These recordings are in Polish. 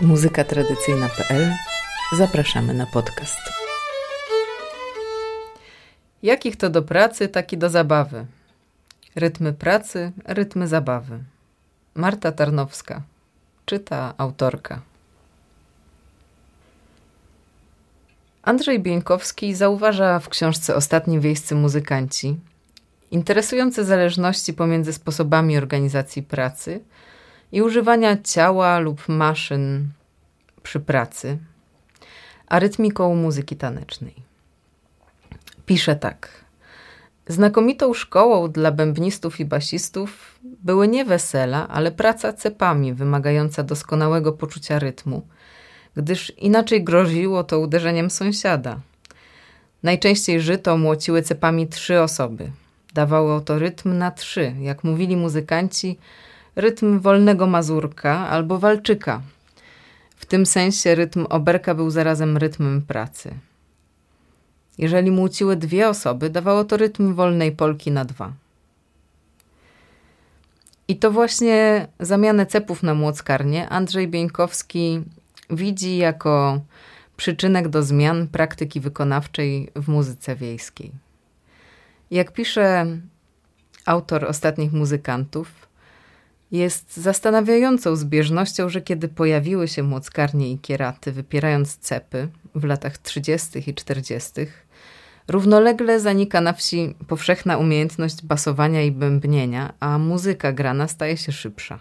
muzykatradycyjna.pl Zapraszamy na podcast. Jakich to do pracy, tak i do zabawy. Rytmy pracy, rytmy zabawy. Marta Tarnowska. Czyta autorka. Andrzej Bieńkowski zauważa w książce Ostatni wiejscy muzykanci interesujące zależności pomiędzy sposobami organizacji pracy i używania ciała lub maszyn przy pracy, a rytmiką muzyki tanecznej. Pisze tak. Znakomitą szkołą dla bębnistów i basistów były nie wesela, ale praca cepami wymagająca doskonałego poczucia rytmu, gdyż inaczej groziło to uderzeniem sąsiada. Najczęściej żyto młociły cepami trzy osoby. Dawało to rytm na trzy, jak mówili muzykanci, rytm wolnego mazurka albo walczyka. W tym sensie rytm oberka był zarazem rytmem pracy. Jeżeli młóciły dwie osoby, dawało to rytm wolnej polki na dwa. I to właśnie zamianę cepów na młockarnię Andrzej Bieńkowski widzi jako przyczynek do zmian praktyki wykonawczej w muzyce wiejskiej. Jak pisze autor ostatnich muzykantów, jest zastanawiającą zbieżnością, że kiedy pojawiły się młockarnie i kieraty, wypierając cepy w latach 30. i 40., równolegle zanika na wsi powszechna umiejętność basowania i bębnienia, a muzyka grana staje się szybsza.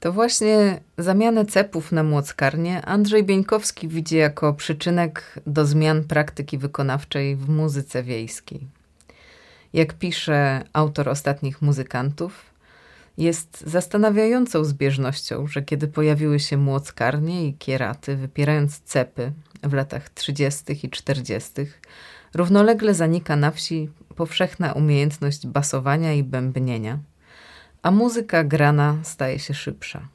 To właśnie zamianę cepów na młockarnie Andrzej Bieńkowski widzi jako przyczynek do zmian praktyki wykonawczej w muzyce wiejskiej. Jak pisze autor ostatnich muzykantów, jest zastanawiającą zbieżnością, że kiedy pojawiły się młockarnie i kieraty, wypierając cepy w latach 30. i 40., równolegle zanika na wsi powszechna umiejętność basowania i bębnienia, a muzyka grana staje się szybsza.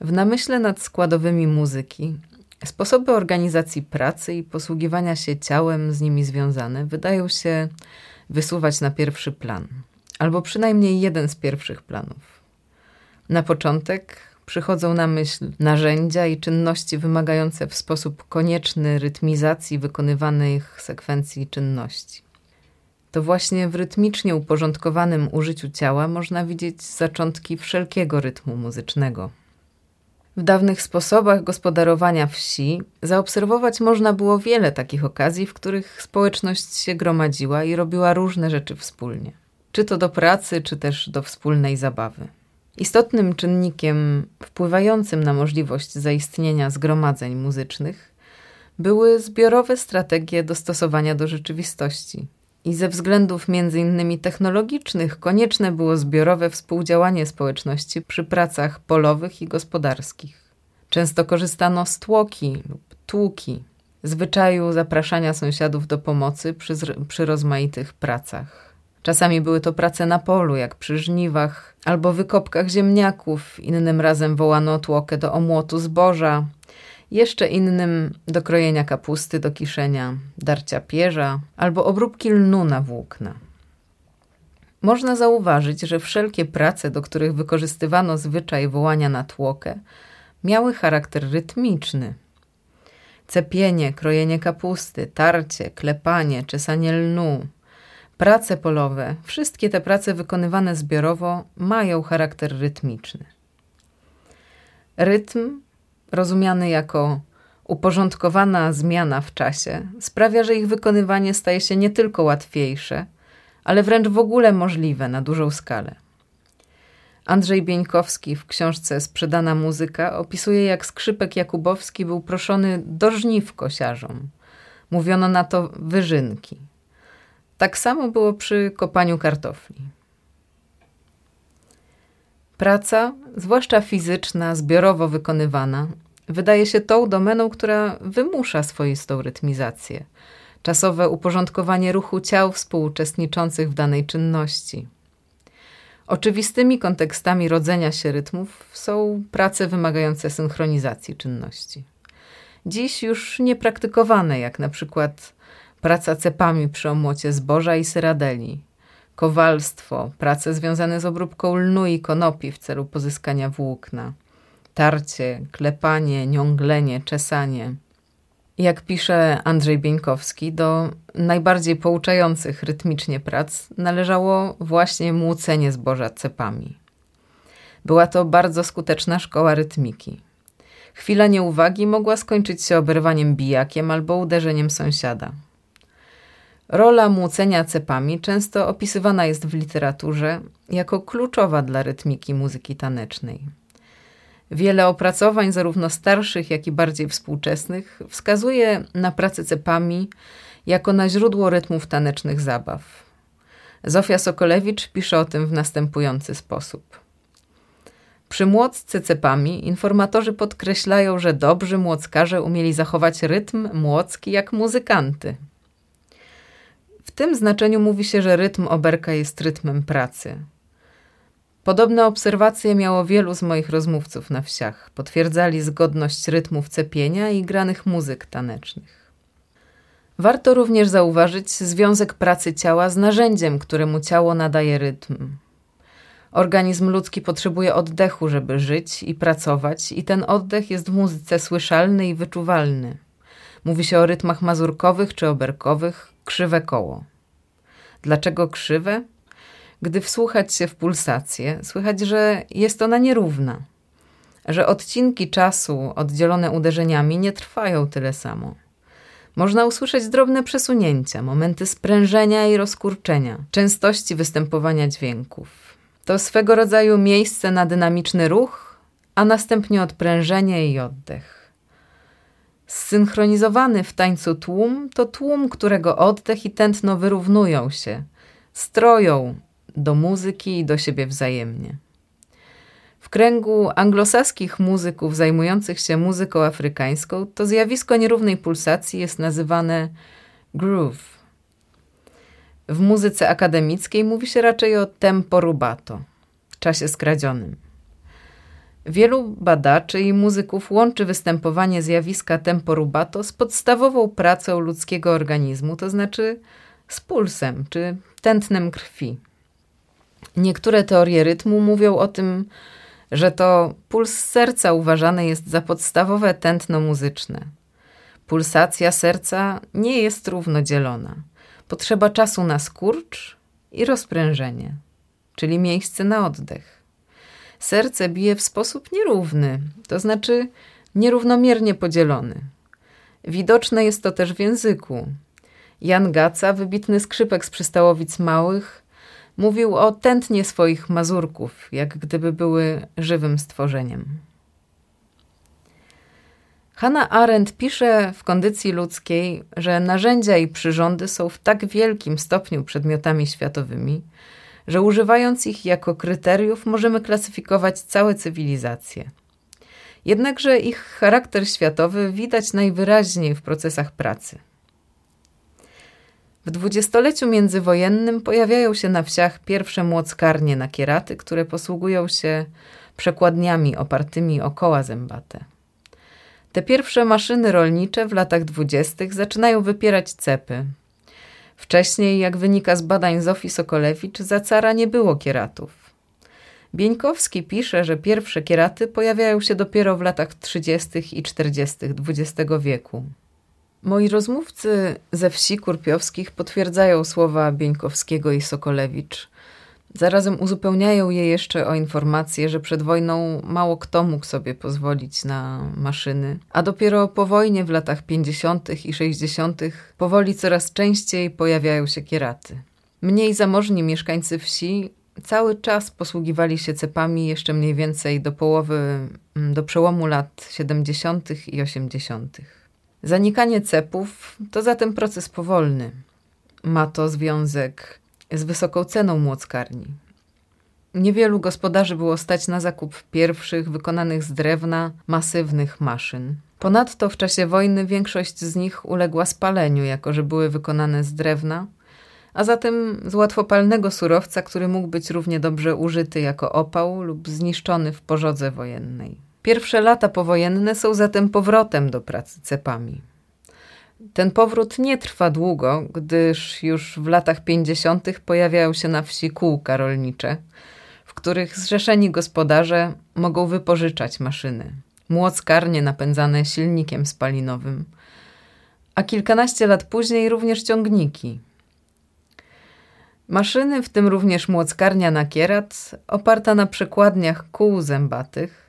W namyśle nad składowymi muzyki sposoby organizacji pracy i posługiwania się ciałem z nimi związane wydają się wysuwać na pierwszy plan – albo przynajmniej jeden z pierwszych planów. Na początek przychodzą na myśl narzędzia i czynności wymagające w sposób konieczny rytmizacji wykonywanych sekwencji czynności. To właśnie w rytmicznie uporządkowanym użyciu ciała można widzieć zaczątki wszelkiego rytmu muzycznego. W dawnych sposobach gospodarowania wsi zaobserwować można było wiele takich okazji, w których społeczność się gromadziła i robiła różne rzeczy wspólnie czy to do pracy, czy też do wspólnej zabawy. Istotnym czynnikiem wpływającym na możliwość zaistnienia zgromadzeń muzycznych były zbiorowe strategie dostosowania do rzeczywistości. I ze względów innymi technologicznych konieczne było zbiorowe współdziałanie społeczności przy pracach polowych i gospodarskich. Często korzystano z tłoki lub tłuki, zwyczaju zapraszania sąsiadów do pomocy przy, przy rozmaitych pracach. Czasami były to prace na polu, jak przy żniwach, albo wykopkach ziemniaków. Innym razem wołano tłokę do omłotu zboża, jeszcze innym do krojenia kapusty do kiszenia, darcia pierza albo obróbki lnu na włókna. Można zauważyć, że wszelkie prace, do których wykorzystywano zwyczaj wołania na tłokę, miały charakter rytmiczny. Cepienie, krojenie kapusty, tarcie, klepanie, czesanie lnu, Prace polowe, wszystkie te prace wykonywane zbiorowo mają charakter rytmiczny. Rytm, rozumiany jako uporządkowana zmiana w czasie, sprawia, że ich wykonywanie staje się nie tylko łatwiejsze, ale wręcz w ogóle możliwe na dużą skalę. Andrzej Bieńkowski w książce Sprzedana muzyka opisuje, jak skrzypek Jakubowski był proszony do żniw kosiarzom. Mówiono na to wyżynki. Tak samo było przy kopaniu kartofli. Praca, zwłaszcza fizyczna, zbiorowo wykonywana, wydaje się tą domeną, która wymusza swoistą rytmizację, czasowe uporządkowanie ruchu ciał współuczestniczących w danej czynności. Oczywistymi kontekstami rodzenia się rytmów są prace wymagające synchronizacji czynności. Dziś już niepraktykowane, jak na przykład praca cepami przy omłocie zboża i syradeli, kowalstwo, prace związane z obróbką lnu i konopi w celu pozyskania włókna, tarcie, klepanie, niąglenie, czesanie. Jak pisze Andrzej Bieńkowski, do najbardziej pouczających rytmicznie prac należało właśnie młócenie zboża cepami. Była to bardzo skuteczna szkoła rytmiki. Chwila nieuwagi mogła skończyć się oberwaniem bijakiem albo uderzeniem sąsiada. Rola młócenia cepami często opisywana jest w literaturze jako kluczowa dla rytmiki muzyki tanecznej. Wiele opracowań, zarówno starszych, jak i bardziej współczesnych, wskazuje na pracę cepami jako na źródło rytmów tanecznych zabaw. Zofia Sokolewicz pisze o tym w następujący sposób. Przy młocce cepami informatorzy podkreślają, że dobrzy młockarze umieli zachować rytm młocki jak muzykanty. Tym znaczeniu mówi się, że rytm oberka jest rytmem pracy. Podobne obserwacje miało wielu z moich rozmówców na wsiach. Potwierdzali zgodność rytmów cepienia i granych muzyk tanecznych. Warto również zauważyć związek pracy ciała z narzędziem, któremu ciało nadaje rytm. Organizm ludzki potrzebuje oddechu, żeby żyć i pracować, i ten oddech jest w muzyce słyszalny i wyczuwalny. Mówi się o rytmach mazurkowych czy oberkowych, krzywe koło. Dlaczego krzywe? Gdy wsłuchać się w pulsację, słychać, że jest ona nierówna, że odcinki czasu oddzielone uderzeniami nie trwają tyle samo. Można usłyszeć drobne przesunięcia, momenty sprężenia i rozkurczenia, częstości występowania dźwięków. To swego rodzaju miejsce na dynamiczny ruch, a następnie odprężenie i oddech. Zsynchronizowany w tańcu tłum to tłum, którego oddech i tętno wyrównują się, stroją do muzyki i do siebie wzajemnie. W kręgu anglosaskich muzyków zajmujących się muzyką afrykańską to zjawisko nierównej pulsacji jest nazywane groove. W muzyce akademickiej mówi się raczej o tempo rubato, czasie skradzionym. Wielu badaczy i muzyków łączy występowanie zjawiska tempo rubato z podstawową pracą ludzkiego organizmu, to znaczy z pulsem czy tętnem krwi. Niektóre teorie rytmu mówią o tym, że to puls serca uważany jest za podstawowe tętno muzyczne. Pulsacja serca nie jest równodzielona. Potrzeba czasu na skurcz i rozprężenie, czyli miejsce na oddech. Serce bije w sposób nierówny, to znaczy nierównomiernie podzielony. Widoczne jest to też w języku. Jan Gaca, wybitny skrzypek z przystałowic małych, Mówił o tętnie swoich mazurków, jak gdyby były żywym stworzeniem. Hanna Arendt pisze w kondycji ludzkiej, że narzędzia i przyrządy są w tak wielkim stopniu przedmiotami światowymi, że używając ich jako kryteriów możemy klasyfikować całe cywilizacje. Jednakże ich charakter światowy widać najwyraźniej w procesach pracy. W dwudziestoleciu międzywojennym pojawiają się na wsiach pierwsze młockarnie na kieraty, które posługują się przekładniami opartymi o koła zębate. Te pierwsze maszyny rolnicze w latach dwudziestych zaczynają wypierać cepy. Wcześniej, jak wynika z badań Zofii Sokolewicz, za cara nie było kieratów. Bieńkowski pisze, że pierwsze kieraty pojawiają się dopiero w latach 30. i 40. XX wieku. Moi rozmówcy ze wsi kurpiowskich potwierdzają słowa Bieńkowskiego i Sokolewicz. Zarazem uzupełniają je jeszcze o informację, że przed wojną mało kto mógł sobie pozwolić na maszyny, a dopiero po wojnie w latach 50. i 60. powoli coraz częściej pojawiają się kieraty. Mniej zamożni mieszkańcy wsi cały czas posługiwali się cepami jeszcze mniej więcej do połowy, mm, do przełomu lat 70. i 80. Zanikanie cepów to zatem proces powolny. Ma to związek z wysoką ceną młockarni. Niewielu gospodarzy było stać na zakup pierwszych, wykonanych z drewna, masywnych maszyn. Ponadto w czasie wojny większość z nich uległa spaleniu, jako że były wykonane z drewna, a zatem z łatwopalnego surowca, który mógł być równie dobrze użyty jako opał lub zniszczony w pożodze wojennej. Pierwsze lata powojenne są zatem powrotem do pracy cepami. Ten powrót nie trwa długo, gdyż już w latach 50. pojawiają się na wsi kółka rolnicze, w których zrzeszeni gospodarze mogą wypożyczać maszyny, młockarnie napędzane silnikiem spalinowym, a kilkanaście lat później również ciągniki. Maszyny, w tym również młockarnia na kierat, oparta na przekładniach kół zębatych,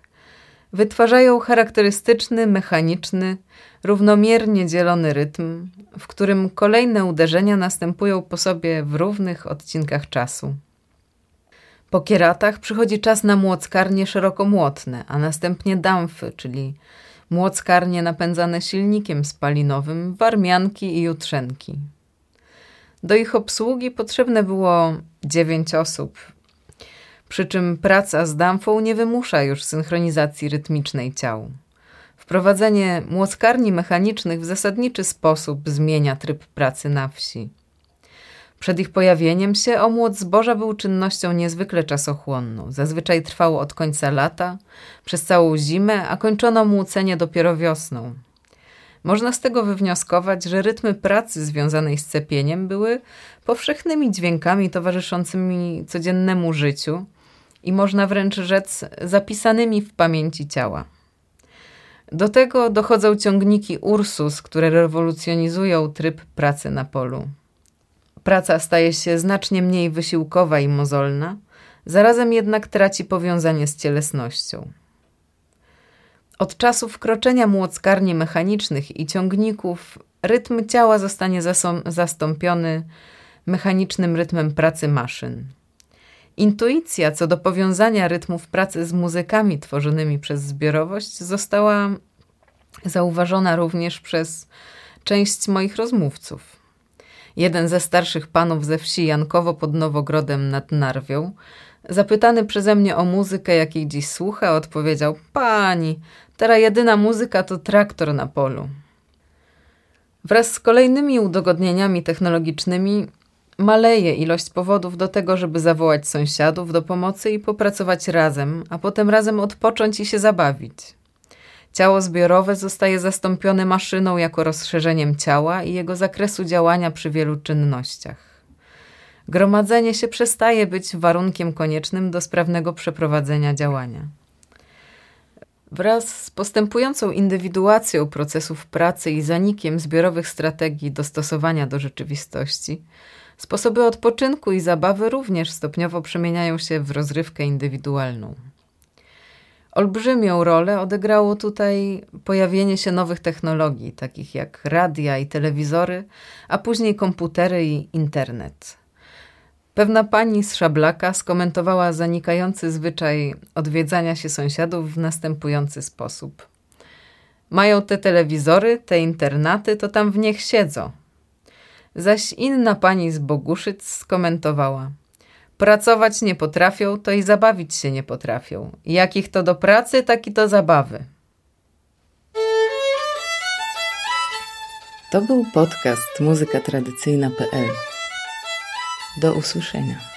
wytwarzają charakterystyczny, mechaniczny, równomiernie dzielony rytm, w którym kolejne uderzenia następują po sobie w równych odcinkach czasu. Po kieratach przychodzi czas na młockarnie szerokomłotne, a następnie damfy, czyli młockarnie napędzane silnikiem spalinowym, warmianki i jutrzenki. Do ich obsługi potrzebne było dziewięć osób, przy czym praca z damfą nie wymusza już synchronizacji rytmicznej ciał. Wprowadzenie młockarni mechanicznych w zasadniczy sposób zmienia tryb pracy na wsi. Przed ich pojawieniem się omłot zboża był czynnością niezwykle czasochłonną. Zazwyczaj trwało od końca lata, przez całą zimę, a kończono młócenie dopiero wiosną. Można z tego wywnioskować, że rytmy pracy związanej z cepieniem były powszechnymi dźwiękami towarzyszącymi codziennemu życiu i można wręcz rzec zapisanymi w pamięci ciała. Do tego dochodzą ciągniki Ursus, które rewolucjonizują tryb pracy na polu. Praca staje się znacznie mniej wysiłkowa i mozolna, zarazem jednak traci powiązanie z cielesnością. Od czasu wkroczenia młockarni mechanicznych i ciągników rytm ciała zostanie zastąpiony mechanicznym rytmem pracy maszyn. Intuicja co do powiązania rytmów pracy z muzykami tworzonymi przez zbiorowość została zauważona również przez część moich rozmówców. Jeden ze starszych panów ze wsi Jankowo pod Nowogrodem nad Narwią, zapytany przeze mnie o muzykę, jakiej dziś słucha, odpowiedział: Pani, teraz jedyna muzyka to traktor na polu. Wraz z kolejnymi udogodnieniami technologicznymi maleje ilość powodów do tego, żeby zawołać sąsiadów do pomocy i popracować razem, a potem razem odpocząć i się zabawić. Ciało zbiorowe zostaje zastąpione maszyną jako rozszerzeniem ciała i jego zakresu działania przy wielu czynnościach. Gromadzenie się przestaje być warunkiem koniecznym do sprawnego przeprowadzenia działania. Wraz z postępującą indywiduacją procesów pracy i zanikiem zbiorowych strategii dostosowania do rzeczywistości, sposoby odpoczynku i zabawy również stopniowo przemieniają się w rozrywkę indywidualną. Olbrzymią rolę odegrało tutaj pojawienie się nowych technologii, takich jak radia i telewizory, a później komputery i internet. Pewna pani z Szablaka skomentowała zanikający zwyczaj odwiedzania się sąsiadów w następujący sposób. Mają te telewizory, te internaty, to tam w niech siedzą. Zaś inna pani z Boguszyc skomentowała – Pracować nie potrafią, to i zabawić się nie potrafią. Jakich to do pracy, tak i do zabawy. To był podcast muzykatradycyjna.pl. Do usłyszenia.